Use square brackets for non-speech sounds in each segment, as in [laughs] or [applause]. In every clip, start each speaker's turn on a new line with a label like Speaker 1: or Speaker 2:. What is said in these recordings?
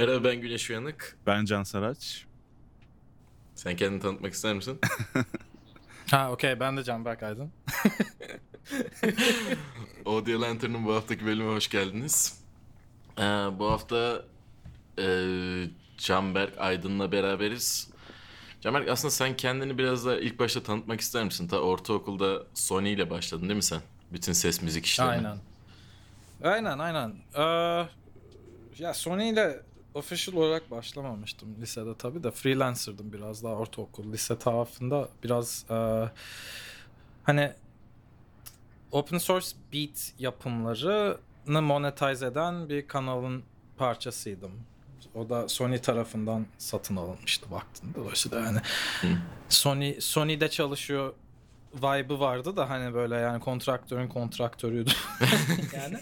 Speaker 1: Merhaba ben Güneş Uyanık.
Speaker 2: Ben Can Saraç.
Speaker 1: Sen kendini tanıtmak ister misin? [laughs]
Speaker 3: Ha okey ben de Canberk Aydın. [laughs]
Speaker 1: Audio Lantern'ın bu haftaki bölümüne hoş geldiniz. Ee, bu hafta e, Canberk Aydın'la beraberiz. Canberk aslında sen kendini biraz da ilk başta tanıtmak ister misin? Ta ortaokulda Sony ile başladın değil mi sen? Bütün ses müzik işlerine.
Speaker 3: Aynen. Aynen aynen. Ee, ya Sony ile official olarak başlamamıştım lisede tabii de freelancer'dım biraz daha ortaokul lise tarafında biraz e, hani open source beat yapımlarını monetize eden bir kanalın parçasıydım. O da Sony tarafından satın alınmıştı baktığında. Dolayısıyla yani Sony Sony'de çalışıyor vibe'ı vardı da hani böyle yani kontraktörün kontraktörüydü. [laughs] yani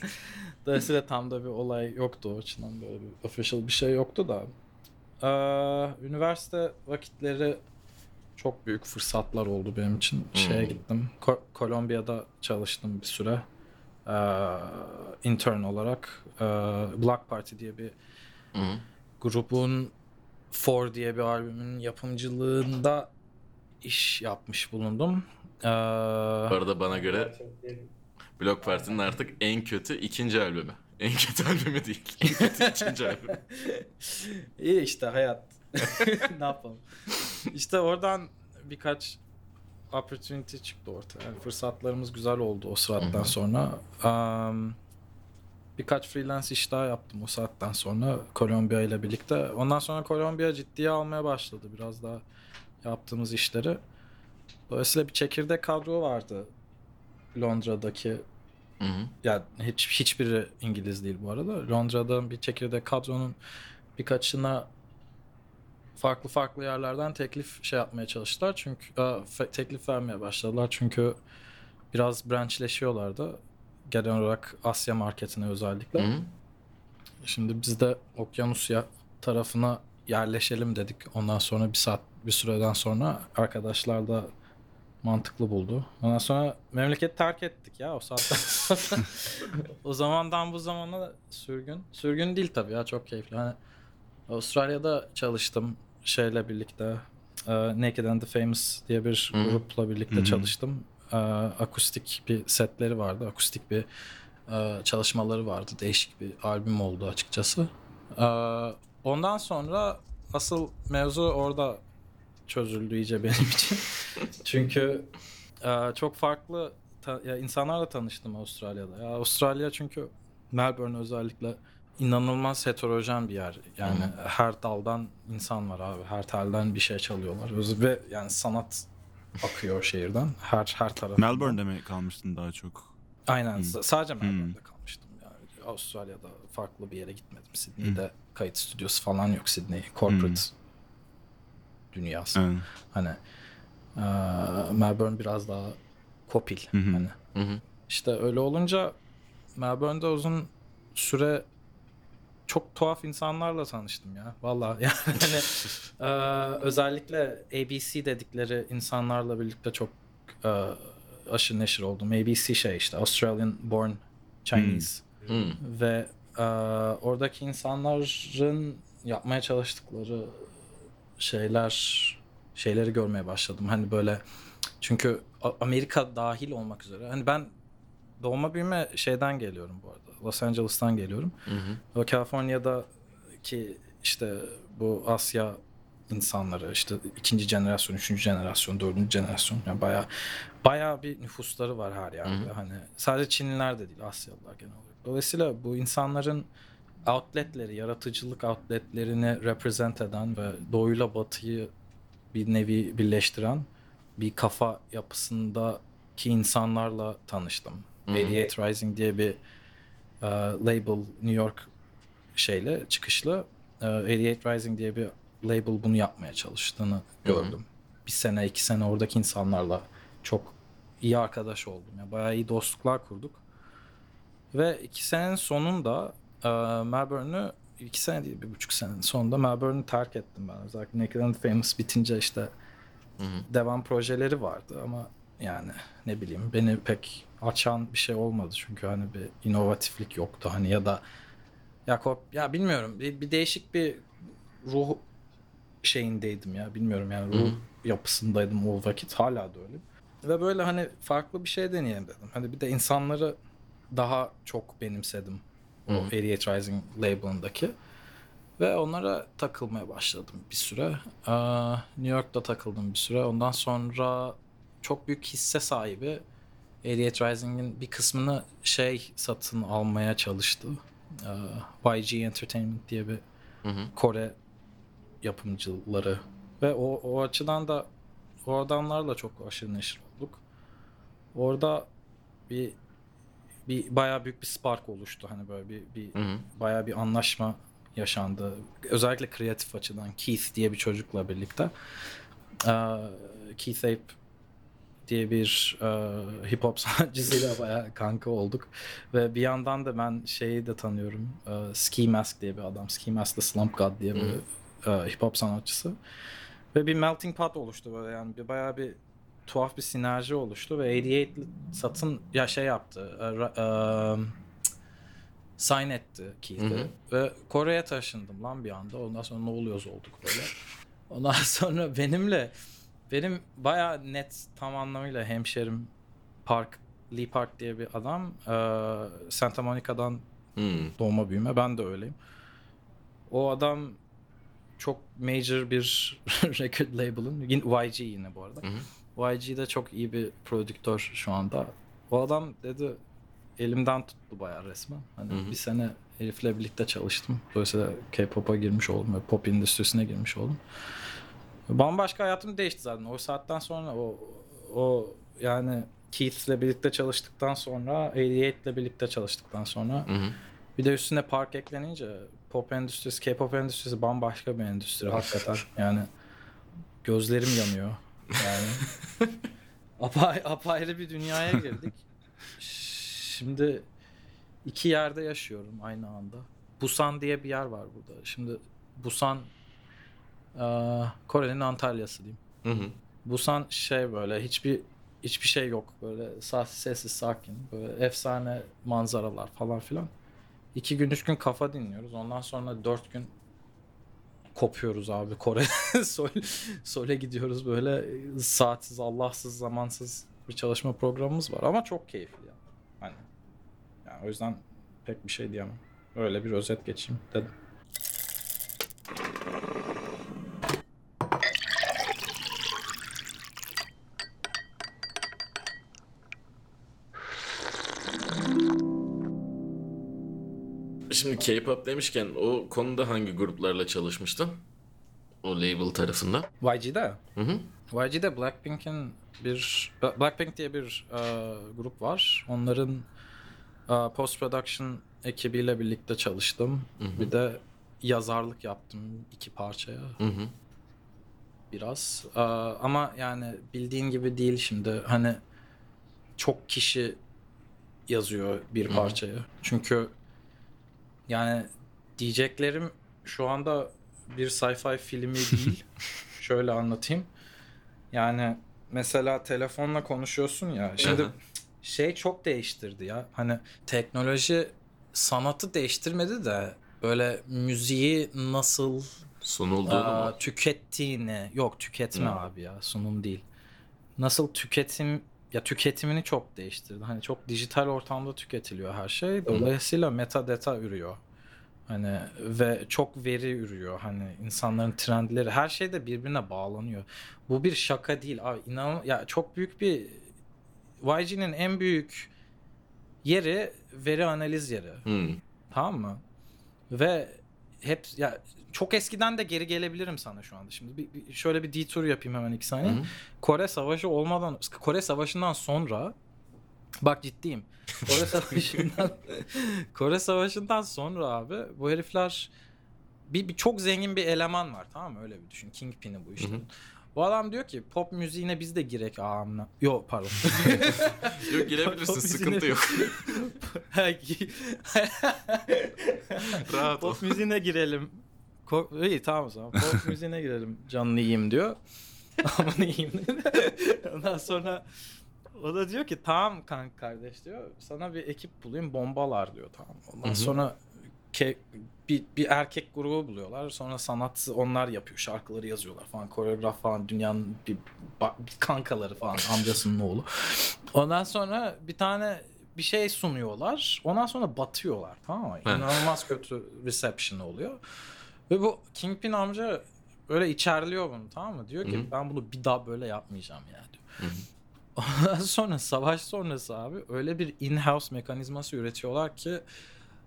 Speaker 3: dolayısıyla tam da bir olay yoktu o açıdan böyle bir official bir şey yoktu da. Ee, üniversite vakitleri çok büyük fırsatlar oldu benim için. Şeye
Speaker 1: Hmm.
Speaker 3: gittim. Ko- Kolombiya'da çalıştım bir süre. Ee, intern olarak. Ee, Black Party diye bir
Speaker 1: hı.
Speaker 3: grubun For diye bir albümün yapımcılığında iş yapmış bulundum. Ee,
Speaker 1: Bu arada bana göre Block Party'nin artık en kötü ikinci albümü. En kötü albümü değil. En kötü [laughs] ikinci albümü.
Speaker 3: İyi işte hayat. [laughs] ne yapalım? İşte oradan birkaç opportunity çıktı ortaya. Yani fırsatlarımız güzel oldu o
Speaker 1: hı.
Speaker 3: sonra. Um, birkaç freelance iş daha yaptım o saatten sonra Kolombiya ile birlikte. Ondan sonra Kolombiya ciddiye almaya başladı biraz daha yaptığımız işleri. Dolayısıyla bir çekirdek kadro vardı Londra'daki
Speaker 1: Hı hı.
Speaker 3: ya hiç hiçbiri İngiliz değil bu arada. Londra'da bir çekirdek kadronun birkaçına farklı farklı yerlerden teklif şey yapmaya çalıştılar. Çünkü e, fe- teklif vermeye başladılar. Çünkü biraz branchleşiyorlardı. Genel olarak Asya marketine özellikle.
Speaker 1: Hı hı.
Speaker 3: Şimdi biz de Okyanusya tarafına yerleşelim dedik. Ondan sonra bir saat bir süreden sonra arkadaşlar da mantıklı buldu. Ondan sonra memleket terk ettik ya o saatten sonra. [laughs] o zamandan bu zamana sürgün. Sürgün değil tabii ya çok keyifli. Hani Avustralya'da çalıştım şeyle birlikte. e, Naked and the Famous diye bir
Speaker 1: Hı.
Speaker 3: grupla birlikte
Speaker 2: Hı hı.
Speaker 3: çalıştım. E, akustik bir setleri vardı. Akustik bir e, çalışmaları vardı. Değişik bir albüm oldu açıkçası. E, ondan sonra asıl mevzu orada çözüldü iyice benim [laughs] için. çünkü e, çok farklı ta- ya insanlarla tanıştım Avustralya'da. Ya Avustralya çünkü Melbourne özellikle inanılmaz heterojen bir yer. Yani her daldan insan var abi. Her telden bir şey çalıyorlar. Ve yani sanat akıyor şehirden. Her her tarafından.
Speaker 2: Melbourne'de mi kalmıştın daha çok?
Speaker 3: Aynen.
Speaker 2: Hmm.
Speaker 3: Sadece Melbourne'de kalmıştım. Yani Avustralya'da farklı bir yere gitmedim. Sydney'de kayıt stüdyosu falan yok. Sydney corporate dünyası.
Speaker 2: Evet.
Speaker 3: Hani eee, Melbourne biraz daha kopil.
Speaker 2: Hı hı.
Speaker 3: Hani
Speaker 1: Hı hı.
Speaker 3: işte öyle olunca Melbourne'de uzun süre çok tuhaf insanlarla tanıştım ya. Vallahi [laughs] yani hani, eee, özellikle ABC dedikleri insanlarla birlikte çok eee aşırı neşir oldum. ABC şey işte Australian born Chinese
Speaker 1: Hı.
Speaker 3: ve eee, oradaki insanların yapmaya çalıştıkları şeyler şeyleri görmeye başladım. Hani böyle çünkü Amerika dahil olmak üzere. Hani ben doğma büyüme şeyden geliyorum bu arada. Los Angeles'tan geliyorum.
Speaker 1: Hı hı.
Speaker 3: O California'daki işte bu Asya insanları işte ikinci jenerasyon, üçüncü jenerasyon, dördüncü jenerasyon yani bayağı bayağı bir nüfusları var her yerde.
Speaker 1: Hı hı.
Speaker 3: Hani sadece Çinliler de değil Asyalılar genel olarak. Dolayısıyla bu insanların outletleri, yaratıcılık outletlerini represent eden ve doğuyla batıyı bir nevi birleştiren bir kafa yapısındaki insanlarla tanıştım.
Speaker 1: Hı hı.
Speaker 3: 88 Rising diye bir e, label New York şeyle çıkışlı e, 88 Rising diye bir label bunu yapmaya çalıştığını gördüm. Bir sene iki sene oradaki insanlarla çok iyi arkadaş oldum. Yani bayağı iyi dostluklar kurduk. Ve iki senenin sonunda e, Melbourne'ü iki sene değil bir buçuk senenin sonunda Melbourne'ü terk ettim ben. Özellikle Naked and Famous bitince işte
Speaker 1: Hı hı.
Speaker 3: devam projeleri vardı ama yani ne bileyim beni pek açan bir şey olmadı çünkü hani bir inovatiflik yoktu hani ya da Ya kop ya bilmiyorum. Bir, bir değişik bir ruh şeyindeydim ya. Bilmiyorum yani ruh
Speaker 1: Hı.
Speaker 3: yapısındaydım o vakit. Hala da öyle. Ve böyle hani farklı bir şey deneyelim dedim. Hani bir de insanları daha çok benimsedim. O
Speaker 1: Hı.
Speaker 3: 88 Rising label'ındaki. Ve onlara takılmaya başladım bir süre. Aa, New York'ta takıldım bir süre. Ondan sonra çok büyük hisse sahibi 88 Rising'in bir kısmını şey satın almaya çalıştı. Aa, YG Entertainment diye bir
Speaker 1: Hı hı.
Speaker 3: Kore yapımcıları ve o, o açıdan da o adamlarla çok aşırı neşir olduk. Orada bir bir bayağı büyük bir spark oluştu hani böyle bir, bir
Speaker 1: Hı hı.
Speaker 3: bayağı bir anlaşma yaşandı. Özellikle kreatif açıdan Keith diye bir çocukla birlikte. Ee, Keith Ape diye bir e, hip hop [laughs] sanatçısıyla bayağı kanka olduk. Ve bir yandan da ben şeyi de tanıyorum. E, Ski Mask diye bir adam. Ski Mask the Slump God diye bir e, hip hop sanatçısı. Ve bir melting pot oluştu böyle yani bir bayağı bir tuhaf bir sinerji oluştu ve 88 satın ya şey yaptı. e, e, sign etti Keith'i. Ve Kore'ye taşındım lan bir anda. Ondan sonra ne oluyoruz olduk böyle. Ondan [laughs] sonra benimle benim bayağı net tam anlamıyla hemşerim Park Lee Park diye bir adam. Ee, Santa Monica'dan
Speaker 1: Hı.
Speaker 3: doğma büyüme. Ben de öyleyim. O adam çok major bir [laughs] record label'ın. YG yine bu arada.
Speaker 1: Hı hı.
Speaker 3: YG de çok iyi bir prodüktör şu anda. O adam dedi elimden tuttu bayağı resmen. Hani
Speaker 1: Hı hı.
Speaker 3: bir sene herifle birlikte çalıştım. Dolayısıyla K-pop'a girmiş oldum ve pop endüstrisine girmiş oldum. Bambaşka hayatım değişti zaten. O saatten sonra o o yani Keith'le birlikte çalıştıktan sonra 88'le birlikte çalıştıktan sonra
Speaker 1: Hı hı.
Speaker 3: bir de üstüne park eklenince pop endüstrisi, K-pop endüstrisi bambaşka bir endüstri hakikaten. [laughs] Yani gözlerim yanıyor. Yani [laughs] apay, apayrı bir dünyaya girdik. [laughs] Şimdi iki yerde yaşıyorum aynı anda. Busan diye bir yer var burada. Şimdi Busan eee, Kore'nin Antalya'sı diyeyim.
Speaker 1: Hı hı.
Speaker 3: Busan şey böyle hiçbir hiçbir şey yok. Böyle sessiz sessiz sakin. Böyle efsane manzaralar falan filan. İki gün üç gün kafa dinliyoruz. Ondan sonra dört gün kopuyoruz abi Kore. [laughs] Sol, Sol'e gidiyoruz böyle saatsiz, Allahsız, zamansız bir çalışma programımız var. Ama çok keyifli yani. Hani, yani o yüzden pek bir şey diyemem. Öyle bir özet geçeyim dedim.
Speaker 1: Şimdi K-pop demişken o konuda hangi gruplarla çalışmıştın? O label tarafında.
Speaker 3: YG'de
Speaker 1: Hı hı.
Speaker 3: YG'de Blackpink'in bir Blackpink diye bir e, grup var. Onların e, post production ekibiyle birlikte çalıştım.
Speaker 1: Hı hı.
Speaker 3: Bir de yazarlık yaptım iki parçaya
Speaker 1: Hı hı.
Speaker 3: biraz. E, ama yani bildiğin gibi değil şimdi. Hani çok kişi yazıyor bir
Speaker 1: Hı hı.
Speaker 3: parçayı. Çünkü yani diyeceklerim şu anda bir sci-fi filmi [laughs] değil. Şöyle anlatayım. Yani mesela telefonla konuşuyorsun ya. Şimdi şey çok değiştirdi ya. Hani teknoloji sanatı değiştirmedi de böyle müziği nasıl
Speaker 1: Sunulduğunu
Speaker 3: aa,
Speaker 1: mu?
Speaker 3: tükettiğini yok tüketme
Speaker 1: Hı.
Speaker 3: abi ya sunum değil. Nasıl tüketim ya tüketimini çok değiştirdi. Hani çok dijital ortamda tüketiliyor her şey. Dolayısıyla metadata ürüyor. Hani ve çok veri ürüyor. Hani insanların trendleri her şey de birbirine bağlanıyor. Bu bir şaka değil. Abi inan ya çok büyük bir YG'nin en büyük yeri veri analiz yeri.
Speaker 1: Hı.
Speaker 3: Tamam mı? Ve hep ya çok eskiden de geri gelebilirim sana şu anda. Şimdi bir, bir- şöyle bir detour yapayım hemen iki saniye.
Speaker 1: Hı hı.
Speaker 3: Kore Savaşı olmadan Kore Savaşı'ndan sonra bak ciddiyim. Kore [laughs] Savaşı'ndan Kore Savaşı'ndan sonra abi bu herifler bir, bir çok zengin bir eleman var tamam mı? Öyle bir düşün. Kingpin'i bu işte. Bu adam diyor ki pop müziğine biz de girek ağamla. Yo pardon. [laughs]
Speaker 1: Yok girebilirsin sıkıntı yok. [laughs] Rahat.
Speaker 3: Pop müziğine girelim. Ko- İyi tamam o zaman. Pop [laughs] müziğine girelim. Canlı yiyeyim diyor. [laughs] Aman yiyeyim. Ondan sonra o da diyor ki tamam kanka kardeş diyor. Sana bir ekip bulayım bombalar diyor tamam. Ondan
Speaker 1: Hı hı.
Speaker 3: sonra ke- bir, bir erkek grubu buluyorlar. Sonra sanat onlar yapıyor. Şarkıları yazıyorlar falan. Koreograf falan dünyanın bir, bir kankaları falan amcasının oğlu. Ondan sonra bir tane bir şey sunuyorlar. Ondan sonra batıyorlar. Tamam mı? İnanılmaz kötü reception oluyor. Ve bu Kingpin amca böyle içerliyor bunu tamam mı? Diyor ki
Speaker 1: Hı hı.
Speaker 3: ben bunu bir daha böyle yapmayacağım ya diyor. Ondan sonra savaş sonrası abi öyle bir in-house mekanizması üretiyorlar ki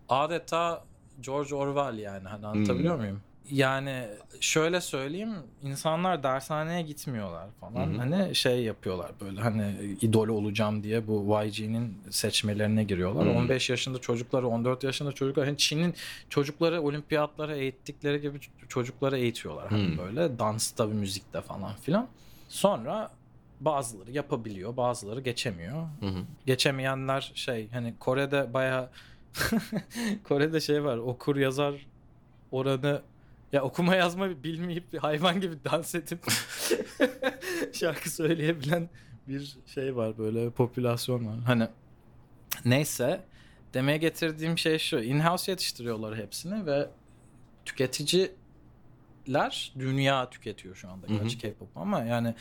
Speaker 3: adeta George Orwell yani hani anlatabiliyor
Speaker 1: Hmm.
Speaker 3: muyum? Yani şöyle söyleyeyim insanlar dershaneye gitmiyorlar falan
Speaker 1: Hı hı.
Speaker 3: hani şey yapıyorlar böyle hani idol olacağım diye bu YG'nin seçmelerine giriyorlar.
Speaker 1: Hı.
Speaker 3: 15 yaşında çocukları 14 yaşında çocuklar hani Çin'in çocukları olimpiyatlara eğittikleri gibi çocukları eğitiyorlar hani böyle dansta müzikte falan filan. Sonra bazıları yapabiliyor bazıları geçemiyor
Speaker 1: Hı hı.
Speaker 3: geçemeyenler şey hani Kore'de baya [laughs] Kore'de şey var okur yazar oranı ya okuma yazma bilmeyip hayvan gibi dans edip [laughs] şarkı söyleyebilen bir şey var böyle popülasyon var. Hani neyse demeye getirdiğim şey şu in-house yetiştiriyorlar hepsini ve tüketiciler dünya tüketiyor şu anda gerçi K-pop ama yani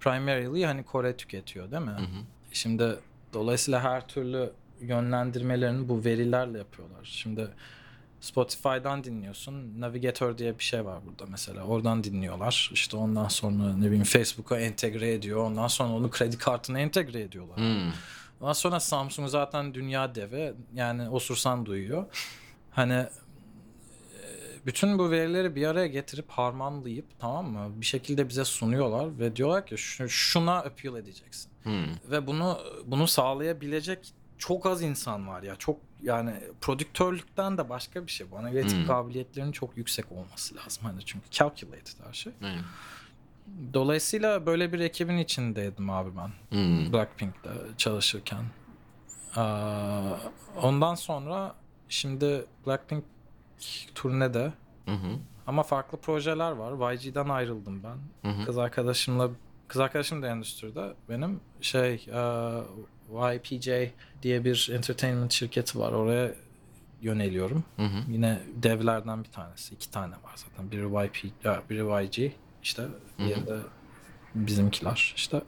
Speaker 3: primarily hani Kore tüketiyor değil mi?
Speaker 1: Hı hı.
Speaker 3: Şimdi dolayısıyla her türlü yönlendirmelerini bu verilerle yapıyorlar. Şimdi Spotify'dan dinliyorsun. Navigator diye bir şey var burada mesela. Oradan dinliyorlar. İşte ondan sonra ne bileyim Facebook'a entegre ediyor. Ondan sonra onu kredi kartına entegre ediyorlar.
Speaker 1: Hmm.
Speaker 3: Ondan sonra Samsung zaten dünya devi. Yani osursan duyuyor. Hani e, bütün bu verileri bir araya getirip harmanlayıp tamam mı? Bir şekilde bize sunuyorlar ve diyorlar ki "Şu- şuna appeal edeceksin
Speaker 1: Hmm.
Speaker 3: ve bunu bunu sağlayabilecek çok az insan var ya. Çok yani prodüktörlükten de başka bir şey bu. Analitik
Speaker 1: Hmm.
Speaker 3: kabiliyetlerinin çok yüksek olması lazım. Hani çünkü calculated her şey.
Speaker 1: Aynen.
Speaker 3: Dolayısıyla böyle bir ekibin içindeydim abi ben.
Speaker 1: Hmm.
Speaker 3: Blackpink'te çalışırken. Aa, ondan sonra şimdi Blackpink turnede
Speaker 1: hı.
Speaker 3: ama farklı projeler var. YG'den ayrıldım ben.
Speaker 1: Hı.
Speaker 3: Kız arkadaşımla kız arkadaşım da endüstride benim şey YPJ diye bir entertainment şirketi var oraya yöneliyorum.
Speaker 1: Hı hı.
Speaker 3: Yine devlerden bir tanesi. iki tane var zaten. Biri YP, ya, biri YG işte diğeri de bizimkiler işte.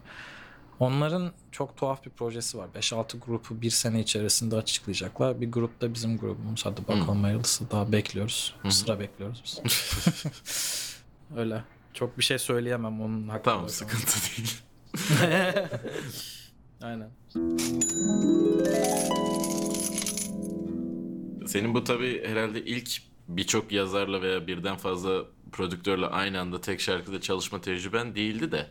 Speaker 3: Onların çok tuhaf bir projesi var. 5-6 grubu bir sene içerisinde açıklayacaklar. Bir grup da bizim grubumuz. Hadi bakalım hayırlısı. Daha bekliyoruz. Sıra bekliyoruz biz. [laughs] Öyle. Çok bir şey söyleyemem onun hakkında.
Speaker 1: Tamam sıkıntı değil. [laughs]
Speaker 3: Aynen.
Speaker 1: Senin bu tabii herhalde ilk birçok yazarla veya birden fazla prodüktörle aynı anda tek şarkıda çalışma tecrüben değildi de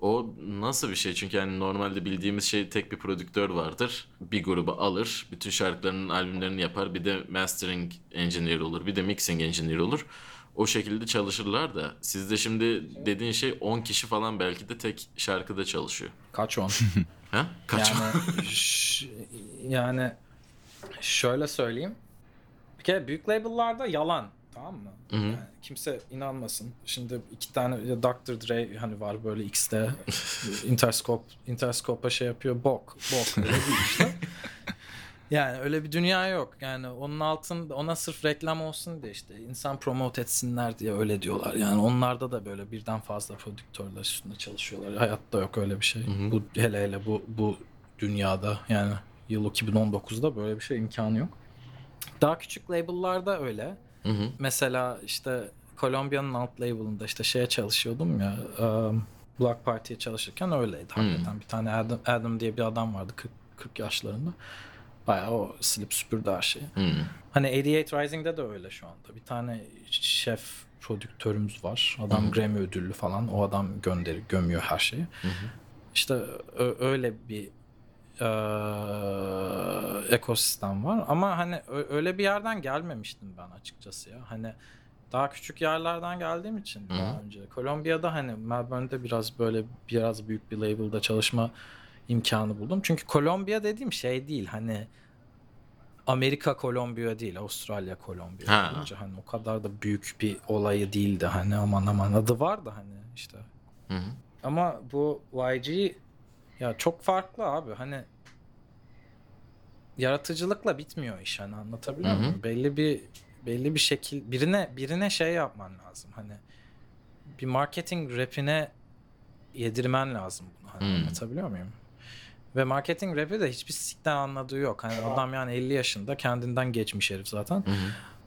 Speaker 1: o nasıl bir şey? Çünkü yani normalde bildiğimiz şey tek bir prodüktör vardır. Bir grubu alır, bütün şarkılarının albümlerini yapar. Bir de mastering engineer olur, bir de mixing engineer olur. O şekilde çalışırlar da sizde şimdi dediğin şey 10 kişi falan belki de tek şarkıda çalışıyor.
Speaker 3: Kaç on? [laughs]
Speaker 1: Ha? Kaç?
Speaker 3: Yani, [laughs] yani şöyle söyleyeyim. Bir kere büyük label'larda yalan. Tamam mı?
Speaker 1: Hı hı.
Speaker 3: Yani kimse inanmasın. Şimdi iki tane Dr. Dre hani var böyle X'te [laughs] Interscope Interscope'a şey yapıyor. Bok. Bok. [laughs] Öyle değil işte. Yani öyle bir dünya yok. Yani onun altında ona sırf reklam olsun diye işte insan promote etsinler diye öyle diyorlar. Yani onlarda da böyle birden fazla prodüktörler üstünde çalışıyorlar. Hayatta yok öyle bir şey.
Speaker 1: hı.
Speaker 3: Bu hele hele bu bu dünyada yani yıl 2019'da böyle bir şey imkanı yok. Daha küçük label'larda öyle.
Speaker 1: Hı hı.
Speaker 3: Mesela işte Columbia'nın alt label'ında işte şeye çalışıyordum ya um, Black Party'ye çalışırken öyleydi
Speaker 1: Hmm.
Speaker 3: hakikaten. Bir tane Adam, Adam diye bir adam vardı 40, 40 yaşlarında. Bayağı o silip süpürdü her şeyi.
Speaker 1: Hı.
Speaker 3: Hani 88 Rising'de de öyle şu anda. Bir tane şef prodüktörümüz var. Adam
Speaker 1: Hı hı.
Speaker 3: Grammy ödüllü falan. O adam gönderi gömüyor her şeyi.
Speaker 1: Hı hı.
Speaker 3: İşte öyle bir eee, ekosistem var. Ama hani öyle bir yerden gelmemiştim ben açıkçası ya. Hani daha küçük yerlerden geldiğim için daha
Speaker 1: Hı.
Speaker 3: önce. Kolombiya'da hani Melbourne'de biraz böyle biraz büyük bir label'da çalışma imkanı buldum. Çünkü Kolombiya dediğim şey değil hani Amerika Kolombiya değil Avustralya Kolombiya.
Speaker 1: Ha.
Speaker 3: Olunca hani o kadar da büyük bir olayı değildi hani aman aman adı var da hani işte
Speaker 1: Hı hı.
Speaker 3: ama bu YG ya çok farklı abi. Hani yaratıcılıkla bitmiyor iş hani anlatabiliyor
Speaker 1: Hı hı.
Speaker 3: muyum? Belli bir belli bir şekil birine birine şey yapman lazım. Hani bir marketing rapine yedirmen lazım bunu. Hani
Speaker 1: Hmm.
Speaker 3: anlatabiliyor muyum? Ve marketing rapi de hiçbir sikten anladığı yok. Hani adam yani 50 yaşında kendinden geçmiş herif zaten.
Speaker 1: Hı hı.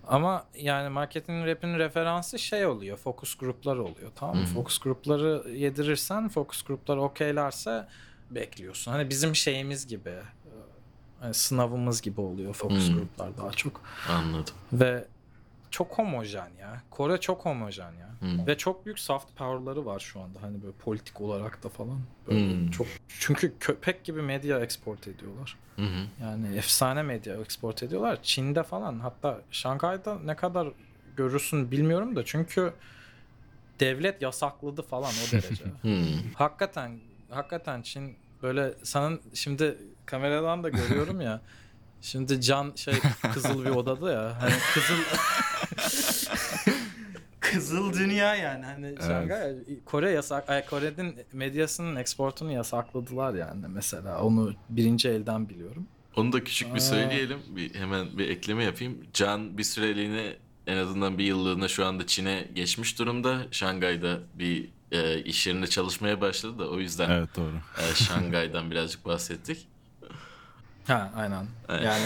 Speaker 3: Ama yani marketing rap'in referansı şey oluyor. Focus gruplar oluyor. Tamam mı?
Speaker 1: Hı hı.
Speaker 3: Focus grupları yedirirsen focus grupları okeylerse bekliyorsun. Hani bizim şeyimiz gibi. Hani sınavımız gibi oluyor focus gruplar daha çok.
Speaker 1: Anladım.
Speaker 3: Ve çok homojen ya. Kore çok homojen ya.
Speaker 1: Hı.
Speaker 3: Ve çok büyük soft power'ları var şu anda. Hani böyle politik olarak da falan. Böyle
Speaker 1: Hmm.
Speaker 3: çok çünkü köpek gibi medya export ediyorlar.
Speaker 1: Hı.
Speaker 3: Yani efsane medya export ediyorlar. Çin'de falan hatta Şangay'da ne kadar görürsün bilmiyorum da çünkü devlet yasakladı falan o derece.
Speaker 1: Hı. [laughs]
Speaker 3: hakikaten hakikaten Çin böyle sanın şimdi kameradan da görüyorum ya. [laughs] Şimdi Can şey [laughs] kızıl bir odada ya. Hani kızıl [laughs] Kızıl dünya yani hani Şangay Kore yasak ay, Kore'nin medyasının eksportunu yasakladılar yani mesela onu birinci elden biliyorum.
Speaker 1: Onu da küçük bir
Speaker 3: Aa.
Speaker 1: söyleyelim. Bir, hemen bir ekleme yapayım. Can bir süreliğine en azından bir yıllığına şu anda Çin'e geçmiş durumda. Şangay'da bir e, iş yerinde çalışmaya başladı da o yüzden
Speaker 2: Evet doğru.
Speaker 1: e, Şangay'dan birazcık bahsettik.
Speaker 3: Ha aynen. Yani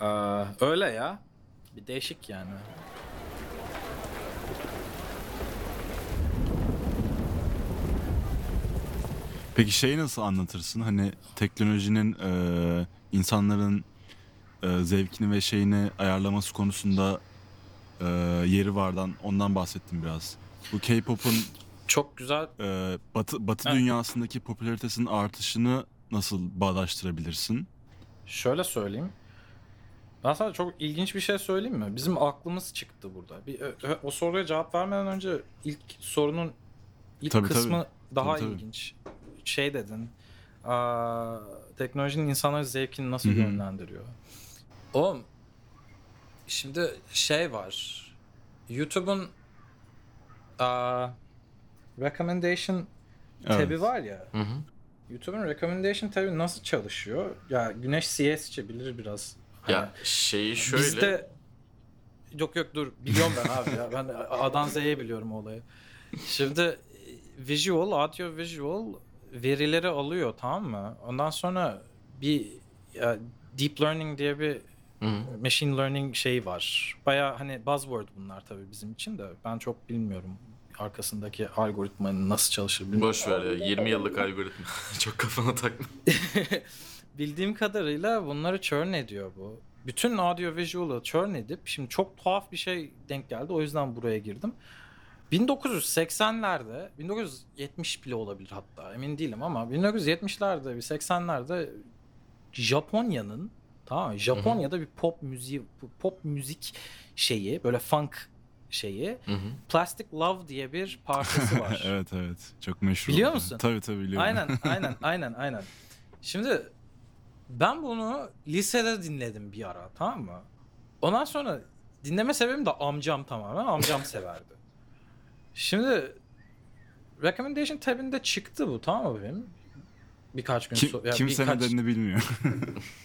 Speaker 3: eee, öyle ya. Bir değişik yani.
Speaker 2: Peki şeyi nasıl anlatırsın? Hani teknolojinin e, insanların e, zevkini ve şeyini ayarlaması konusunda e, yeri vardan ondan bahsettim biraz. Bu K-pop'un
Speaker 3: Çok güzel.
Speaker 2: e, batı, batı
Speaker 3: Evet.
Speaker 2: dünyasındaki popülaritesinin artışını nasıl bağdaştırabilirsin?
Speaker 3: Şöyle söyleyeyim. Ben sana çok ilginç bir şey söyleyeyim mi? Bizim aklımız çıktı burada. Bir, o soruya cevap vermeden önce ilk sorunun ilk
Speaker 2: Tabii,
Speaker 3: kısmı daha
Speaker 2: Tabii, tabii.
Speaker 3: ilginç. Şey dedin. aa, teknolojinin insanların zevkini nasıl
Speaker 2: Hı hı.
Speaker 3: yönlendiriyor? Oğlum şimdi şey var. YouTube'un aa, recommendation tab'i var ya.
Speaker 1: Hı hı.
Speaker 3: YouTube'un recommendation tab'i nasıl çalışıyor? Ya Güneş CS'çi bilir biraz. Hani
Speaker 1: Ya şeyi şöyle.
Speaker 3: Bizde yok yok dur biliyorum ben abi ya. Ben A'dan Z'ye biliyorum olayı. Şimdi visual, audio visual verileri alıyor tamam mı? Ondan sonra bir ya, deep learning diye bir
Speaker 1: Hı hı.
Speaker 3: machine learning şeyi var. Baya hani buzzword bunlar tabii bizim için de. Ben çok bilmiyorum arkasındaki algoritmanın nasıl çalışır bilmiyorum.
Speaker 1: Boş ver ya 20 yıllık algoritma. [laughs] Çok kafana takma. [laughs]
Speaker 3: Bildiğim kadarıyla bunları churn ediyor bu. Bütün audio visual'ı churn edip şimdi çok tuhaf bir şey denk geldi. O yüzden buraya girdim. 1980'lerde, 1970 bile olabilir hatta emin değilim ama 1970'lerde, bir 80'lerde Japonya'nın tamam mı? Japonya'da bir pop müziği pop müzik şeyi böyle funk şeyi
Speaker 1: Hı hı.
Speaker 3: Plastic Love diye bir parçası [laughs] var.
Speaker 2: evet evet. Çok meşhur.
Speaker 3: Biliyor
Speaker 2: oldu.
Speaker 3: musun?
Speaker 2: Tabii tabii biliyorum.
Speaker 3: Aynen, [laughs] aynen, aynen, aynen. Şimdi ben bunu lisede dinledim bir ara, tamam mı? Ondan sonra dinleme sebebim de amcam tamamen. Amcam [laughs] severdi. Şimdi recommendation tabinde çıktı bu, tamam mı benim? Birkaç gün
Speaker 2: Kim, kimse nedenini bilmiyor.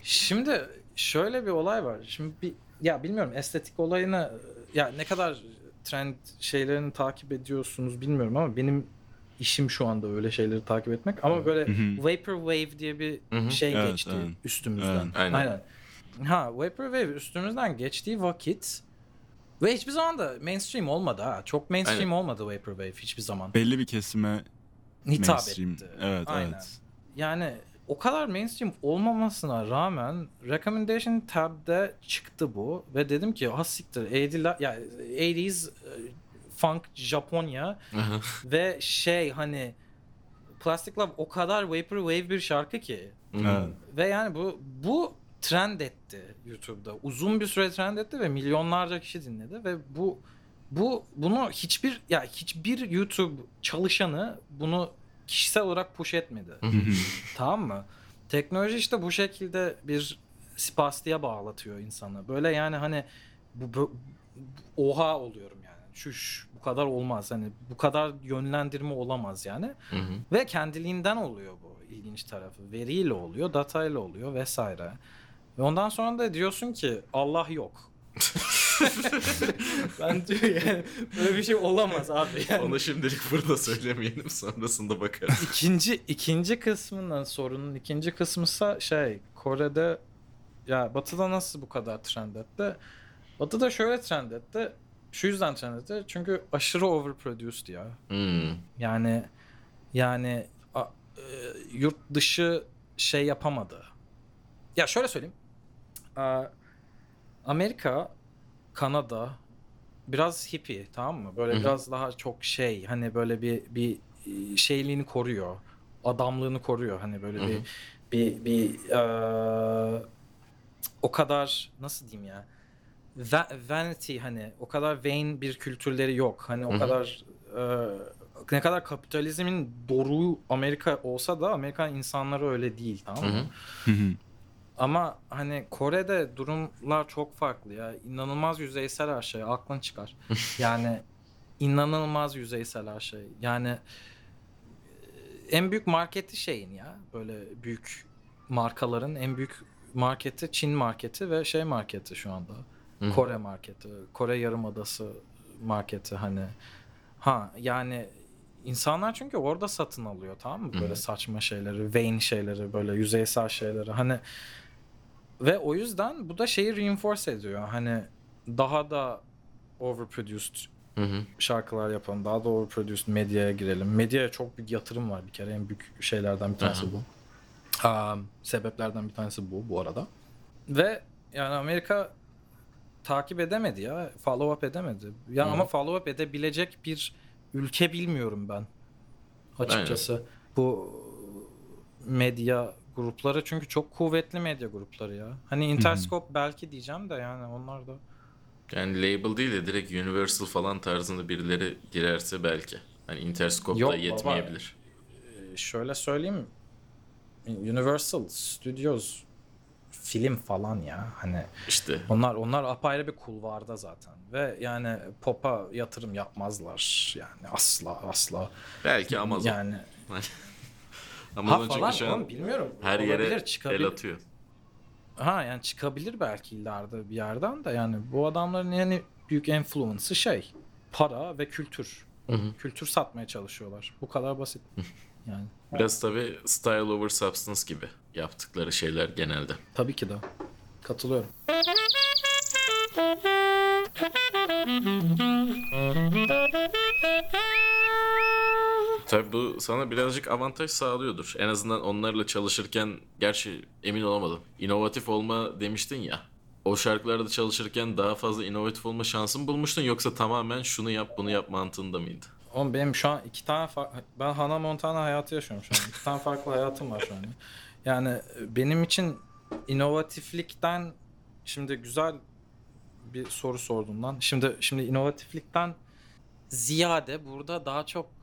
Speaker 3: Şimdi şöyle bir olay var. Şimdi bir ya bilmiyorum estetik olayını ya ne kadar trend şeylerini takip ediyorsunuz bilmiyorum ama benim işim şu anda öyle şeyleri takip etmek ama böyle
Speaker 2: Hı hı.
Speaker 3: vaporwave diye bir
Speaker 1: Hı hı.
Speaker 3: şey
Speaker 2: Evet,
Speaker 3: geçti
Speaker 2: evet.
Speaker 3: üstümüzden.
Speaker 2: Evet.
Speaker 1: Aynen.
Speaker 3: Ha vaporwave üstümüzden geçtiği vakit ve hiçbir zaman da mainstream olmadı ha. Çok mainstream
Speaker 1: Aynen.
Speaker 3: olmadı vaporwave hiçbir zaman.
Speaker 2: Belli bir kesime
Speaker 3: Hitap
Speaker 2: mainstream.
Speaker 3: etti.
Speaker 2: Evet
Speaker 3: Aynen.
Speaker 2: evet.
Speaker 3: Yani o kadar mainstream olmamasına rağmen recommendation tab'de çıktı bu ve dedim ki ha siktir 80'ler ya 80s e, funk Japonya ve şey hani Plastic Love o kadar vaporwave bir şarkı ki
Speaker 1: hı.
Speaker 2: Evet.
Speaker 3: ve yani bu bu trend etti YouTube'da. Uzun bir süre trend etti ve milyonlarca kişi dinledi ve bu bu bunu hiçbir ya hiçbir YouTube çalışanı bunu kişisel olarak push etmedi. Tamam mı? Teknoloji işte bu şekilde bir spastiğe bağlatıyor insanı. Böyle yani hani bu, bu- oha oluyorum yani. Şuş bu kadar olmaz. Hani bu kadar yönlendirme olamaz yani.
Speaker 1: Hı hı.
Speaker 3: Ve kendiliğinden oluyor bu ilginç tarafı. Veriyle oluyor, datayla oluyor vesaire. Ve ondan sonra da diyorsun ki Allah yok. [laughs] [laughs] ben diyor yani böyle bir şey olamaz abi. Yani.
Speaker 1: Onu şimdilik burada söylemeyelim sonrasında bakarız.
Speaker 3: İkinci ikinci kısmından sorunun ikinci kısmısa şey Kore'de ya Batı'da nasıl bu kadar trend etti? Batı'da şöyle trend etti. Şu yüzden trend etti. Çünkü aşırı overproduced ya.
Speaker 1: Hmm.
Speaker 3: Yani yani a- e, yurt dışı şey yapamadı. Ya şöyle söyleyeyim. A, Amerika, Kanada biraz hippie tamam mı? Böyle
Speaker 1: Hı hı.
Speaker 3: biraz daha çok şey hani böyle bir bir şeyliğini koruyor. Adamlığını koruyor. Hani böyle
Speaker 1: Hı
Speaker 3: bir bir bir e, o kadar nasıl diyeyim ya? Va- vanity hani o kadar vain bir kültürleri yok. Hani o
Speaker 1: Hı hı.
Speaker 3: kadar e, ne kadar kapitalizmin doruğu Amerika olsa da Amerikan insanları öyle değil tamam
Speaker 1: Hı
Speaker 3: mı?
Speaker 1: hı.
Speaker 3: Ama hani Kore'de durumlar çok farklı ya. İnanılmaz yüzeysel her şey. Aklın çıkar. [laughs] Yani inanılmaz yüzeysel her şey. Yani e, en büyük marketi şeyin ya. Böyle büyük markaların en büyük marketi Çin marketi ve şey marketi şu anda.
Speaker 1: Hı.
Speaker 3: Kore marketi. Kore Yarımadası marketi hani. Ha yani insanlar çünkü orada satın alıyor tamam mı? Böyle
Speaker 1: hı.
Speaker 3: saçma şeyleri, vain şeyleri, böyle yüzeysel şeyleri. Hani ve o yüzden bu da şeyi reinforce ediyor. Hani daha da overproduced
Speaker 1: Hı hı.
Speaker 3: şarkılar yapalım. Daha da overproduced medyaya girelim. Medyaya çok büyük yatırım var bir kere. En büyük şeylerden bir tanesi
Speaker 1: Aha.
Speaker 3: bu. Um, sebeplerden bir tanesi bu bu arada. Ve yani Amerika takip edemedi ya. Follow up edemedi. Ya
Speaker 1: Hı.
Speaker 3: ama follow up edebilecek bir ülke bilmiyorum ben. Açıkçası. Bu medya grupları çünkü çok kuvvetli medya grupları ya. Hani Interscope belki diyeceğim de yani onlar da
Speaker 1: Yani label değil de direkt Universal falan tarzında birileri girerse belki. Hani Interscope
Speaker 3: Yok
Speaker 1: da
Speaker 3: baba.
Speaker 1: yetmeyebilir.
Speaker 3: Ee, şöyle söyleyeyim Universal Studios film falan ya hani
Speaker 1: İşte
Speaker 3: onlar onlar apayrı bir kulvarda zaten ve yani pop'a yatırım yapmazlar yani asla asla
Speaker 1: belki Amazon.
Speaker 3: yani
Speaker 1: Amazon
Speaker 3: ha
Speaker 1: çünkü
Speaker 3: falan
Speaker 1: şu an
Speaker 3: oğlum bilmiyorum
Speaker 1: her
Speaker 3: Olabilir,
Speaker 1: yere
Speaker 3: çıkabilir.
Speaker 1: el atıyor.
Speaker 3: ha yani çıkabilir belki ileride bir yerden de yani bu adamların yani büyük influence'ı şey para ve kültür
Speaker 1: Hı hı.
Speaker 3: kültür satmaya çalışıyorlar bu kadar basit yani
Speaker 1: Biraz tabii style over substance gibi yaptıkları şeyler genelde.
Speaker 3: tabii ki de katılıyorum [laughs]
Speaker 1: Tabii bu sana birazcık avantaj sağlıyordur. En azından onlarla çalışırken gerçi emin olamadım. İnovatif olma demiştin ya. O şarkılarda çalışırken daha fazla inovatif olma şansın bulmuştun yoksa tamamen şunu yap bunu yap mantığında mıydı?
Speaker 3: Oğlum benim şu an iki tane fa- ben Hannah Montana hayatı yaşıyorum şu an. İki tane farklı hayatım var şu an. Yani e, benim için inovatiflikten şimdi güzel bir soru sordum lan. Şimdi şimdi inovatiflikten ziyade burada daha çok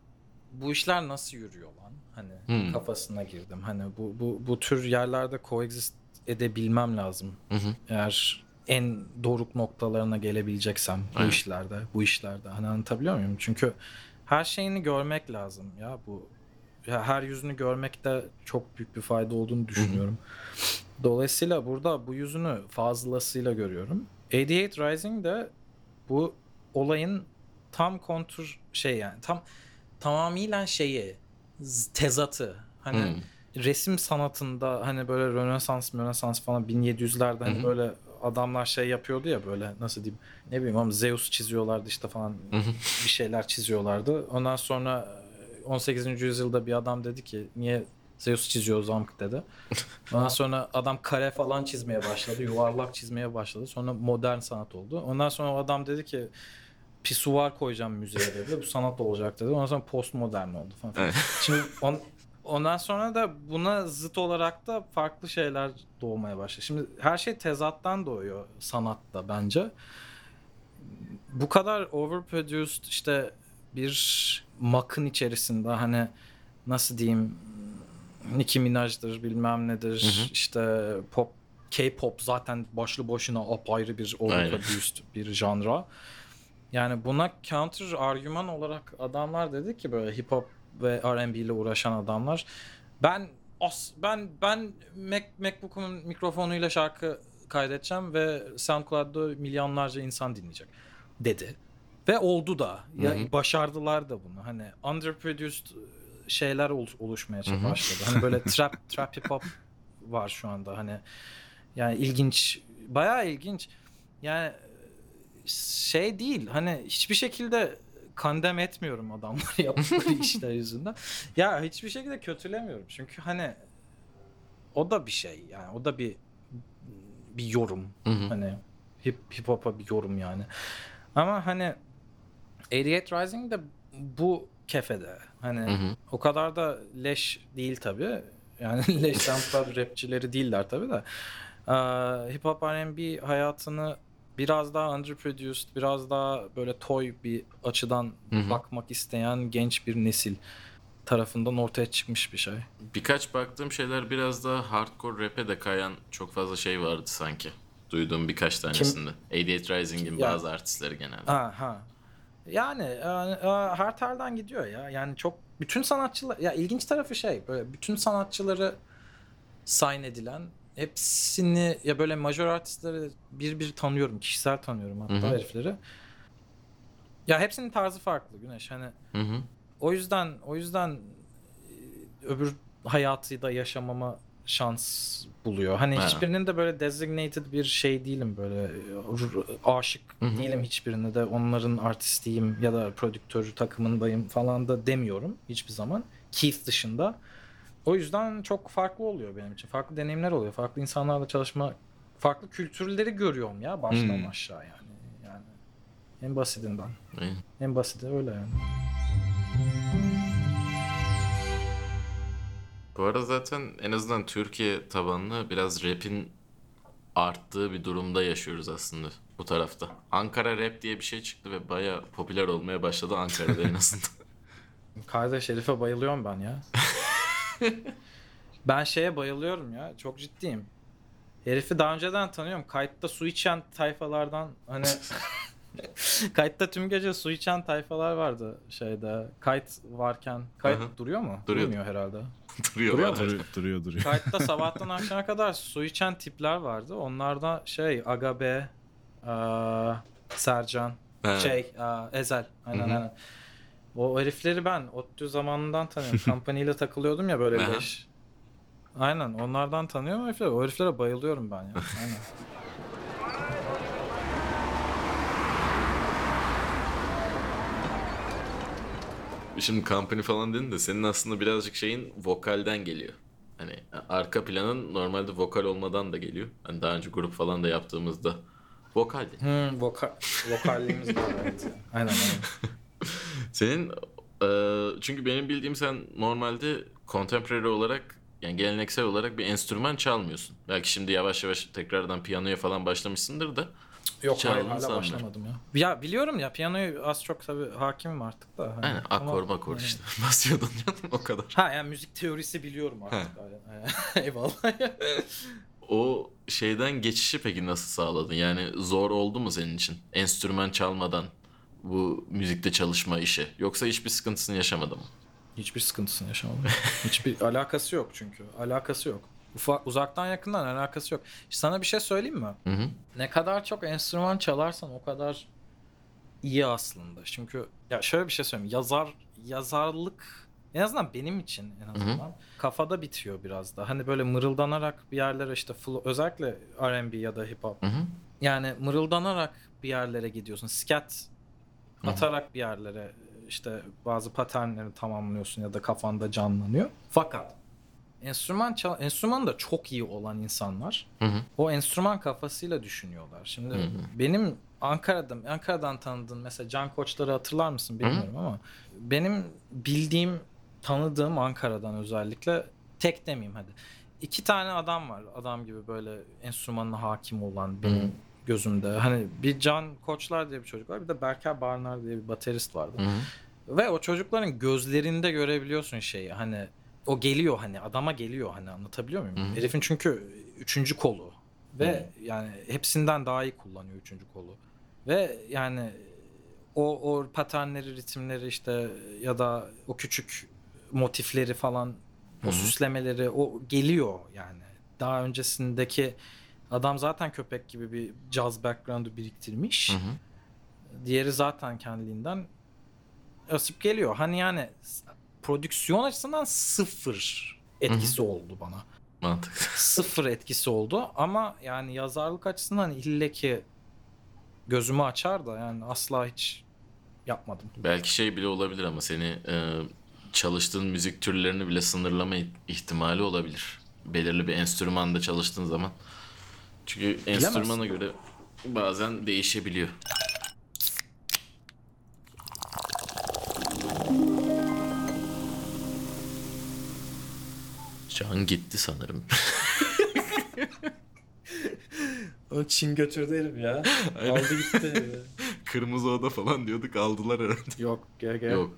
Speaker 3: bu işler nasıl yürüyor lan? Hani
Speaker 1: Hmm.
Speaker 3: kafasına girdim. Hani bu bu bu tür yerlerde coexist edebilmem lazım.
Speaker 1: Hı hı.
Speaker 3: Eğer en doruk noktalarına gelebileceksem bu
Speaker 1: Aynen.
Speaker 3: işlerde, bu işlerde. Hani anlatabiliyor muyum? Çünkü her şeyini görmek lazım ya bu. Ya her yüzünü görmekte çok büyük bir fayda olduğunu düşünüyorum. Dolayısıyla burada bu yüzünü fazlasıyla görüyorum. 88 Rising de bu olayın tam kontur şey yani tam tamamıyla şeyi tezatı. Hani
Speaker 1: Hmm.
Speaker 3: resim sanatında hani böyle Rönesans, Rönesans falan 1700'lerde hani
Speaker 1: hı.
Speaker 3: böyle adamlar şey yapıyordu ya böyle nasıl diyeyim ne bileyim ama Zeus çiziyorlardı işte falan
Speaker 1: hı.
Speaker 3: bir şeyler çiziyorlardı. Ondan sonra 18. yüzyılda bir adam dedi ki niye Zeus çiziyoruz amk dedi. Ondan [laughs] sonra adam kare falan çizmeye başladı. Yuvarlak çizmeye başladı. Sonra modern sanat oldu. Ondan sonra o adam dedi ki pisuvar koyacağım müzeye dedi. Bu sanat olacak dedi. Ondan sonra postmodern oldu falan.
Speaker 1: Evet.
Speaker 3: Şimdi on, ondan sonra da buna zıt olarak da farklı şeyler doğmaya başladı. Şimdi her şey tezattan doğuyor sanatta bence. Bu kadar overproduced işte bir makın içerisinde hani nasıl diyeyim Nicki Minaj'dır bilmem nedir
Speaker 1: Hı hı.
Speaker 3: işte pop K-pop zaten başlı başına apayrı bir overproduced bir janra. Yani buna counter argüman olarak adamlar dedi ki böyle hip hop ve R&B ile uğraşan adamlar ben as ben ben Mac, MacBook'umun mikrofonuyla şarkı kaydedeceğim ve SoundCloud'da milyonlarca insan dinleyecek dedi. Ve oldu da. Ya
Speaker 1: Hı hı.
Speaker 3: başardılar da bunu. Hani underproduced şeyler ol- oluşmaya başladı. Hani böyle trap [laughs] trap hip hop var şu anda. Hani yani ilginç, bayağı ilginç. Yani şey değil. Hani hiçbir şekilde kandem etmiyorum adamları [laughs] yaptıkları işler yüzünden. Ya hiçbir şekilde kötülemiyorum. Çünkü hani o da bir şey yani o da bir bir yorum.
Speaker 1: Hı hı.
Speaker 3: Hani hip hip hop'a bir yorum yani. Ama hani 88 Rising de bu kefede. Hani
Speaker 1: Hı hı.
Speaker 3: o kadar da leş değil tabii. Yani [laughs] leş SoundCloud rapçileri değiller tabii de. Ee, hip hop R&B hayatını biraz daha underproduced, biraz daha böyle toy bir açıdan
Speaker 1: Hı hı.
Speaker 3: bakmak isteyen genç bir nesil tarafından ortaya çıkmış bir şey.
Speaker 1: Birkaç baktığım şeyler biraz daha hardcore rap'e de kayan çok fazla şey vardı sanki. Duyduğum birkaç tanesinde. 88 Rising'in bazı artistleri genelde.
Speaker 3: Ha ha. Yani e, e, her telden gidiyor ya. Yani çok bütün sanatçılar ya ilginç tarafı şey böyle bütün sanatçıları sign edilen hepsini ya böyle major artistleri bir bir tanıyorum. Kişisel tanıyorum hatta
Speaker 1: Hı hı.
Speaker 3: herifleri. Ya hepsinin tarzı farklı Güneş. Hani
Speaker 1: Hı hı.
Speaker 3: o yüzden o yüzden e, öbür hayatı da yaşamama şans buluyor. Hani
Speaker 1: Ha.
Speaker 3: hiçbirinin de böyle designated bir şey değilim böyle e, aşık
Speaker 1: Hı hı.
Speaker 3: değilim hiçbirine de onların artistiyim ya da prodüktör takımındayım falan da demiyorum hiçbir zaman. Keith dışında. O yüzden çok farklı oluyor benim için. Farklı deneyimler oluyor. Farklı insanlarla çalışma, farklı kültürleri görüyorum ya baştan
Speaker 1: Hmm.
Speaker 3: aşağı yani. Yani en basitinden.
Speaker 1: İyi.
Speaker 3: En basiti öyle yani.
Speaker 1: Bu arada zaten en azından Türkiye tabanlı biraz rap'in arttığı bir durumda yaşıyoruz aslında bu tarafta. Ankara rap diye bir şey çıktı ve baya popüler olmaya başladı Ankara'da en azından. [laughs]
Speaker 3: Kardeş herife bayılıyorum ben ya. [laughs] [laughs] ben şeye bayılıyorum ya. Çok ciddiyim. Herifi daha önceden tanıyorum. Kayıtta su içen tayfalardan hani [laughs] Kayıtta tüm gece su içen tayfalar vardı şeyde. Kayıt varken. Kayıt
Speaker 1: hı.
Speaker 3: duruyor mu?
Speaker 1: Duruyor.
Speaker 3: Durmuyor herhalde. [laughs]
Speaker 1: Duruyor
Speaker 3: Duruyor
Speaker 1: bana.
Speaker 2: Duruyor duruyor. duruyor.
Speaker 3: Kayıtta sabahtan akşama kadar su içen tipler vardı. Onlardan şey Agabe, eee, Sercan,
Speaker 1: He.
Speaker 3: şey eee, Ezel. Aynen aynen. O herifleri ben ODTÜ zamanından tanıyorum. [laughs] Kampanyayla takılıyordum ya böyle
Speaker 1: Aha.
Speaker 3: leş. Aynen onlardan tanıyorum o herifleri. O heriflere bayılıyorum ben ya. [laughs] Aynen.
Speaker 1: Şimdi company falan dedin de senin aslında birazcık şeyin vokalden geliyor. Hani arka planın normalde vokal olmadan da geliyor. Hani daha önce grup falan da yaptığımızda vokaldi.
Speaker 3: Hmm, voka vokalliğimiz var evet. [laughs] Aynen aynen.
Speaker 1: Senin e, çünkü benim bildiğim sen normalde contemporary olarak yani geleneksel olarak bir enstrüman çalmıyorsun. Belki şimdi yavaş yavaş tekrardan piyanoya falan başlamışsındır da.
Speaker 3: Yok hayır hala
Speaker 1: sandım.
Speaker 3: başlamadım ya. Ya biliyorum ya piyanoyu az çok tabii hakimim artık da. Hani,
Speaker 1: Aynen
Speaker 3: ama-
Speaker 1: akor makor
Speaker 3: Aynen.
Speaker 1: işte. [laughs] Basıyordun canım o kadar.
Speaker 3: Ha yani müzik teorisi biliyorum artık. [laughs] Eyvallah.
Speaker 1: O şeyden geçişi peki nasıl sağladın? Yani zor oldu mu senin için? Enstrüman çalmadan bu müzikte çalışma işi. Yoksa hiçbir sıkıntısını yaşamadın mı?
Speaker 3: Hiçbir sıkıntısını yaşamadım. Hiçbir [laughs] alakası yok çünkü. Alakası yok. Ufak, uzaktan yakından alakası yok. Sana bir şey söyleyeyim mi?
Speaker 1: Hı hı.
Speaker 3: Ne kadar çok enstrüman çalarsan o kadar iyi aslında. Çünkü ya şöyle bir şey söyleyeyim. Yazar yazarlık en azından benim için en azından kafada bitiyor biraz da. Hani böyle mırıldanarak bir yerlere işte flow, özellikle R&B ya da hip hop.
Speaker 1: Hı hı.
Speaker 3: Yani mırıldanarak bir yerlere gidiyorsun.
Speaker 1: Hı hı.
Speaker 3: Atarak bir yerlere işte bazı paternleri tamamlıyorsun ya da kafanda canlanıyor. Fakat enstrüman çal enstrüman da çok iyi olan insanlar
Speaker 1: Hı hı.
Speaker 3: o enstrüman kafasıyla düşünüyorlar. Şimdi
Speaker 1: Hı hı.
Speaker 3: benim Ankara'da Ankara'dan tanıdığın mesela Can Koçları hatırlar mısın bilmiyorum ama benim bildiğim tanıdığım Ankara'dan özellikle tek demeyeyim hadi. İki tane adam var. Adam gibi böyle enstrümanına hakim olan benim
Speaker 1: Hı.
Speaker 3: Gözümde. Hani bir Can Koçlar diye bir çocuk var. Bir de Berker Barnar diye bir baterist vardı.
Speaker 1: Hı hı.
Speaker 3: Ve o çocukların gözlerinde görebiliyorsun şeyi. Hani o geliyor hani adama geliyor hani anlatabiliyor muyum?
Speaker 1: Hı hı.
Speaker 3: Herifin çünkü üçüncü kolu. Ve yani hepsinden daha iyi kullanıyor üçüncü kolu. Ve yani o, o paternleri, ritimleri işte ya da o küçük motifleri falan
Speaker 1: Hı
Speaker 3: o
Speaker 1: hı.
Speaker 3: süslemeleri o geliyor yani. Daha öncesindeki Adam zaten köpek gibi bir jazz background'u biriktirmiş.
Speaker 1: Hı hı.
Speaker 3: Diğeri zaten kendiliğinden asıp geliyor. Hani yani prodüksiyon açısından sıfır etkisi oldu bana.
Speaker 1: Mantıklı. [laughs]
Speaker 3: Sıfır etkisi oldu ama yani yazarlık açısından ille ki gözümü açar da yani asla hiç yapmadım.
Speaker 1: Belki şey bile olabilir ama seni e, çalıştığın müzik türlerini bile sınırlama ih- ihtimali olabilir. Belirli bir enstrümanda çalıştığın zaman. Çünkü enstrümana göre bazen değişebiliyor. Can gitti sanırım. [laughs]
Speaker 3: O Çin götürdü herif ya. [laughs] Aldı gitti. [laughs]
Speaker 1: Kırmızı oda falan diyorduk aldılar herhalde.
Speaker 3: Yok gel gel.
Speaker 1: Yok.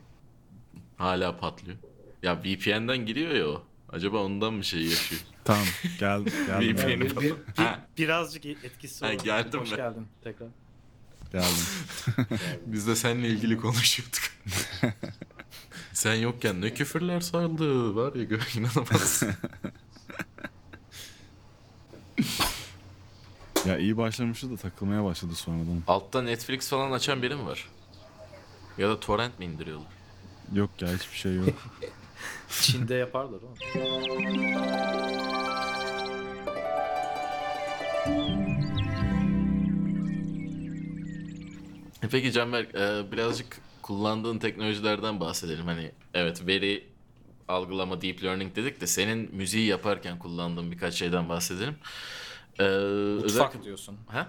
Speaker 1: Hala patlıyor. Ya VPN'den giriyor ya o. Acaba ondan mı şey yaşıyor? [laughs]
Speaker 2: Tamam geldim geldim.
Speaker 1: VPN.
Speaker 3: Yani bir- bir- bir-
Speaker 1: Ha.
Speaker 3: birazcık etkisi
Speaker 1: Ha,
Speaker 3: oldu.
Speaker 1: geldim
Speaker 3: Hoş
Speaker 1: ben.
Speaker 3: geldin tekrar.
Speaker 2: geldim. [laughs]
Speaker 1: Biz de seninle ilgili konuşuyorduk. [laughs] Sen yokken ne küfürler sarıldı var ya inanamazsın.
Speaker 2: Ya iyi başlamıştı da takılmaya başladı sonradan.
Speaker 1: Altta Netflix falan açan biri mi var? Ya da torrent mi indiriyorlar?
Speaker 2: Yok ya hiçbir şey yok. [laughs]
Speaker 3: Çin'de yaparlar o.
Speaker 1: E Peki Canberk e, birazcık kullandığın teknolojilerden bahsedelim. Hani evet veri algılama deep learning dedik de senin müziği yaparken kullandığın birkaç şeyden bahsedelim. E,
Speaker 3: Mutfak
Speaker 1: özellikle-
Speaker 3: diyorsun.
Speaker 1: Ha?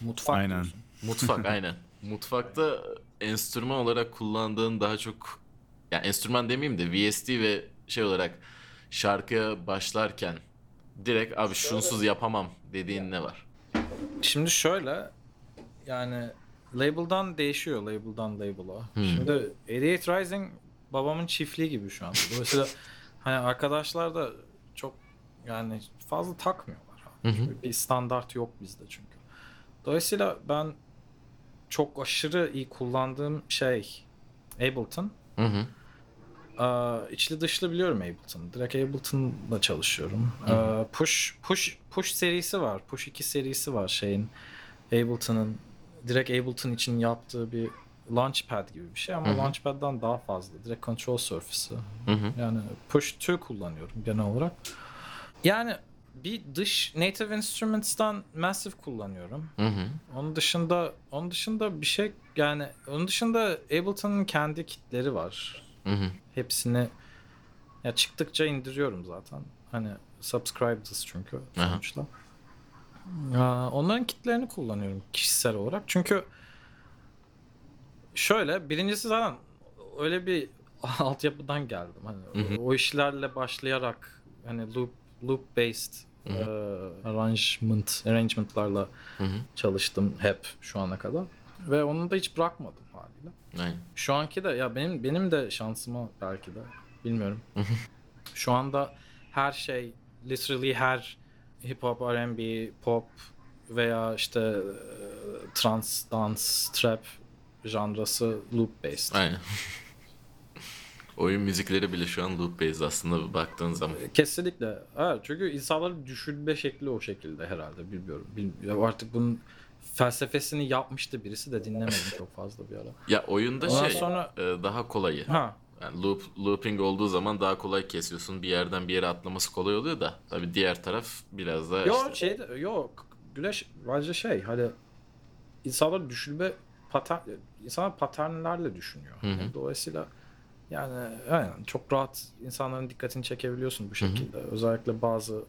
Speaker 3: Mutfak
Speaker 2: Aynen.
Speaker 3: diyorsun.
Speaker 1: Mutfak aynen. Mutfakta enstrüman olarak kullandığın daha çok yani enstrüman demeyeyim de VST ve şey olarak şarkıya başlarken direkt abi şunsuz yapamam dediğin ne var?
Speaker 3: Şimdi şöyle yani label'dan değişiyor label'dan label'a.
Speaker 1: Hmm.
Speaker 3: Şimdi 88 Rising babamın çiftliği gibi şu an. Dolayısıyla [laughs] hani arkadaşlar da çok yani fazla takmıyorlar.
Speaker 1: Hı hı.
Speaker 3: Bir standart yok bizde çünkü. Dolayısıyla ben çok aşırı iyi kullandığım şey Ableton.
Speaker 1: Hı hı.
Speaker 3: İçli dışlı biliyorum Ableton. Direkt Ableton'la çalışıyorum. Aa, push Push Push serisi var. Push 2 serisi var şeyin Ableton'ın direkt Ableton için yaptığı bir Launchpad gibi bir şey ama
Speaker 1: Hı hı.
Speaker 3: Launchpad'dan daha fazla. Direkt Control Surface'ı.
Speaker 1: Hı hı.
Speaker 3: Yani Push 2 kullanıyorum genel olarak. Yani bir dış Native Instruments'tan Massive kullanıyorum.
Speaker 1: Hı hı.
Speaker 3: Onun dışında onun dışında bir şey yani onun dışında Ableton'ın kendi kitleri var
Speaker 1: Hı hı.
Speaker 3: hepsini ya çıktıkça indiriyorum zaten. Hani subscribed'ız çünkü
Speaker 1: Aha.
Speaker 3: sonuçta. Ya, onların kitlerini kullanıyorum kişisel olarak. Çünkü şöyle birincisi zaten öyle bir [laughs] altyapıdan geldim. Hani
Speaker 1: Hı hı.
Speaker 3: o işlerle başlayarak hani loop loop based
Speaker 1: Hı hı.
Speaker 3: e, arrangement arrangement'larla
Speaker 1: Hı hı.
Speaker 3: çalıştım hep şu ana kadar ve onu da hiç bırakmadım haliyle.
Speaker 1: Aynen.
Speaker 3: Şu anki de ya benim benim de şansıma belki de bilmiyorum. [laughs] Şu anda her şey literally her hip hop, R&B, pop veya işte e, trance, dance, trap janrası loop based.
Speaker 1: Aynen. [laughs] Oyun müzikleri bile şu an loop based aslında baktığın zaman.
Speaker 3: Kesinlikle. Evet, çünkü insanların düşünme şekli o şekilde herhalde bilmiyorum. Bil- artık bunun felsefesini yapmıştı birisi de dinlemedim çok fazla bir ara.
Speaker 1: Ya oyunda
Speaker 3: Ondan
Speaker 1: şey
Speaker 3: sonra-
Speaker 1: e, daha kolayı.
Speaker 3: Ha,
Speaker 1: Yani loop, looping olduğu zaman daha kolay kesiyorsun. Bir yerden bir yere atlaması kolay oluyor da. Tabii diğer taraf biraz daha
Speaker 3: Yok
Speaker 1: işte.
Speaker 3: şey yok güneş bence şey hani insanlar düşünme patern insanlar paternlerle düşünüyor.
Speaker 1: Hı hı.
Speaker 3: Dolayısıyla yani aynen çok rahat insanların dikkatini çekebiliyorsun bu
Speaker 1: hı.
Speaker 3: şekilde. Özellikle bazı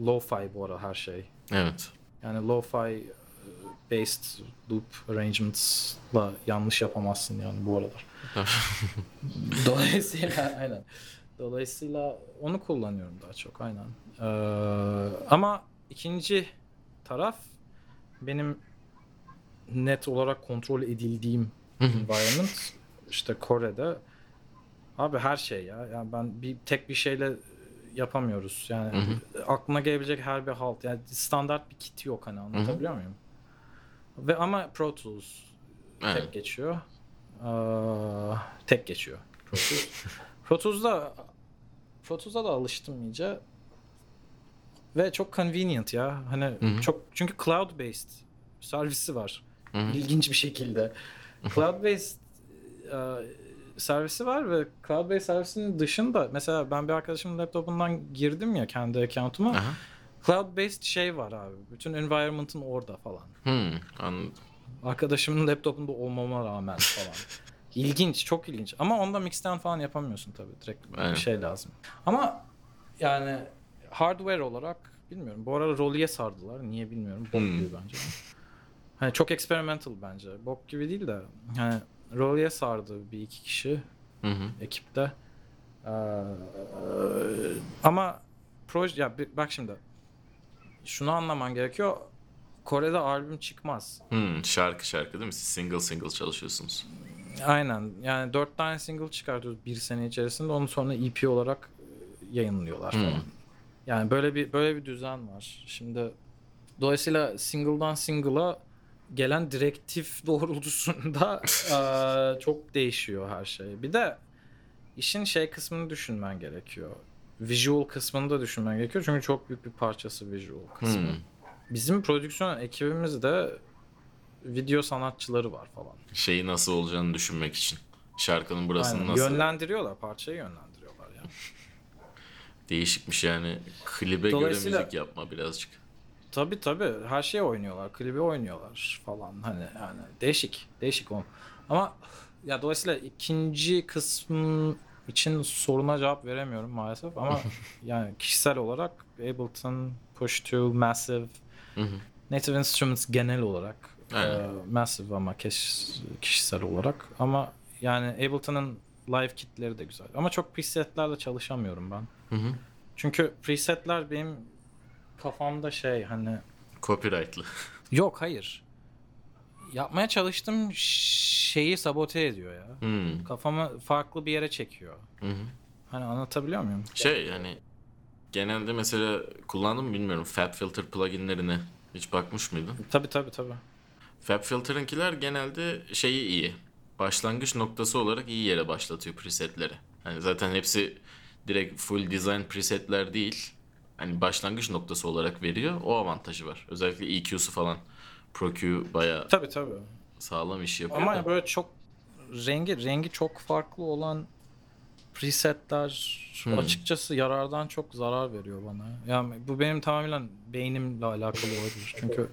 Speaker 3: lo-fi bu ara her şey.
Speaker 1: Evet.
Speaker 3: Yani lo-fi e, based loop arrangements'la yanlış yapamazsın yani bu aralar. [laughs] Dolayısıyla aynen. Dolayısıyla onu kullanıyorum daha çok aynen. Ee, ama ikinci taraf benim net olarak kontrol edildiğim environment işte Kore'de abi her şey ya. Yani ben bir tek bir şeyle yapamıyoruz. Yani
Speaker 1: Hı
Speaker 3: aklına gelebilecek her bir halt. Yani standart bir kit yok hani anlatabiliyor muyum? Ve ama Pro Tools
Speaker 1: Evet.
Speaker 3: tek geçiyor. Ee, tek geçiyor. Pro Tools. [laughs] Pro Tools'da Pro Tools'a da alıştım iyice. Ve çok convenient ya. Hani
Speaker 1: hı.
Speaker 3: çok çünkü cloud based servisi var.
Speaker 1: Hı hı.
Speaker 3: İlginç bir şekilde. [laughs] Cloud based e, servisi var ve cloud based servisinin dışında mesela ben bir arkadaşımın laptopundan girdim ya kendi account'uma.
Speaker 1: Aha.
Speaker 3: Cloud based şey var abi. Bütün environment'ın orada falan.
Speaker 1: Hmm, anladım.
Speaker 3: Arkadaşımın laptopunda olmama rağmen falan. [laughs] İlginç, çok ilginç. Ama onda mixten falan yapamıyorsun tabii. Direkt
Speaker 1: Aynen.
Speaker 3: bir şey lazım. Ama yani hardware olarak bilmiyorum. Bu arada Rolly'e sardılar. Niye bilmiyorum. Bok
Speaker 1: Hmm.
Speaker 3: gibi bence. Hani çok experimental bence. Bok gibi değil de hani Rolly'e sardı bir iki kişi
Speaker 1: Hı hı.
Speaker 3: ekipte. Ee, ama proje ya bak şimdi şunu anlaman gerekiyor. Kore'de albüm çıkmaz.
Speaker 1: Hmm, şarkı şarkı değil mi? Siz single single çalışıyorsunuz.
Speaker 3: Aynen. Yani dört tane single çıkartıyoruz bir sene içerisinde. Onu sonra EP olarak e, yayınlıyorlar
Speaker 1: Hmm.
Speaker 3: falan. Yani böyle bir böyle bir düzen var. Şimdi dolayısıyla single'dan single'a gelen direktif [laughs] doğrultusunda eee, çok değişiyor her şey. Bir de işin şey kısmını düşünmen gerekiyor. Visual kısmını da düşünmen gerekiyor. Çünkü çok büyük bir parçası visual kısmı.
Speaker 1: Hmm.
Speaker 3: Bizim prodüksiyon ekibimizde video sanatçıları var falan.
Speaker 1: Şeyi nasıl olacağını düşünmek için. Şarkının burasını
Speaker 3: Aynen.
Speaker 1: nasıl...
Speaker 3: Yönlendiriyorlar, parçayı yönlendiriyorlar yani. [laughs]
Speaker 1: Değişikmiş yani. Klibe göre müzik yapma birazcık.
Speaker 3: Tabii tabii her şeyi oynuyorlar, klibi oynuyorlar falan hani yani değişik, değişik o. Ama ya dolayısıyla ikinci kısmın için soruna cevap veremiyorum maalesef ama [laughs] yani kişisel olarak Ableton, Push To, Massive. Native Instruments genel olarak
Speaker 1: Aynen.
Speaker 3: e, Massive ama keş- kişisel olarak ama yani Ableton'ın live kitleri de güzel ama çok presetlerle çalışamıyorum ben.
Speaker 1: Hı hı.
Speaker 3: Çünkü presetler benim kafamda şey hani
Speaker 1: Copyright'lı. [laughs]
Speaker 3: yok hayır. Yapmaya çalıştığım şeyi sabote ediyor ya.
Speaker 1: Hmm.
Speaker 3: Kafamı farklı bir yere çekiyor.
Speaker 1: Hı hı.
Speaker 3: Hani anlatabiliyor muyum?
Speaker 1: Şey yani genelde mesela kullandım mı bilmiyorum. Fab Filter pluginlerine hiç bakmış mıydın?
Speaker 3: Tabii tabii tabii.
Speaker 1: Fab Filter'ınkiler genelde şeyi iyi. Başlangıç noktası olarak iyi yere başlatıyor presetleri. Yani zaten hepsi direkt full design presetler değil. Hani başlangıç noktası olarak veriyor. O avantajı var. Özellikle EQ'su falan. Pro Q bayağı
Speaker 3: Tabii tabii.
Speaker 1: sağlam iş yapıyor.
Speaker 3: Ama
Speaker 1: da.
Speaker 3: böyle çok rengi rengi çok farklı olan presetler
Speaker 1: Hmm.
Speaker 3: açıkçası yarardan çok zarar veriyor bana. Yani bu benim tamamen beynimle alakalı olabilir. Çünkü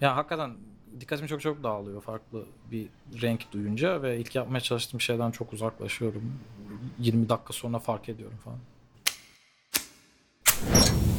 Speaker 3: ya hakikaten dikkatim çok çok dağılıyor farklı bir renk duyunca ve ilk yapmaya çalıştığım şeyden çok uzaklaşıyorum. 20 dakika sonra fark ediyorum falan. Thank you.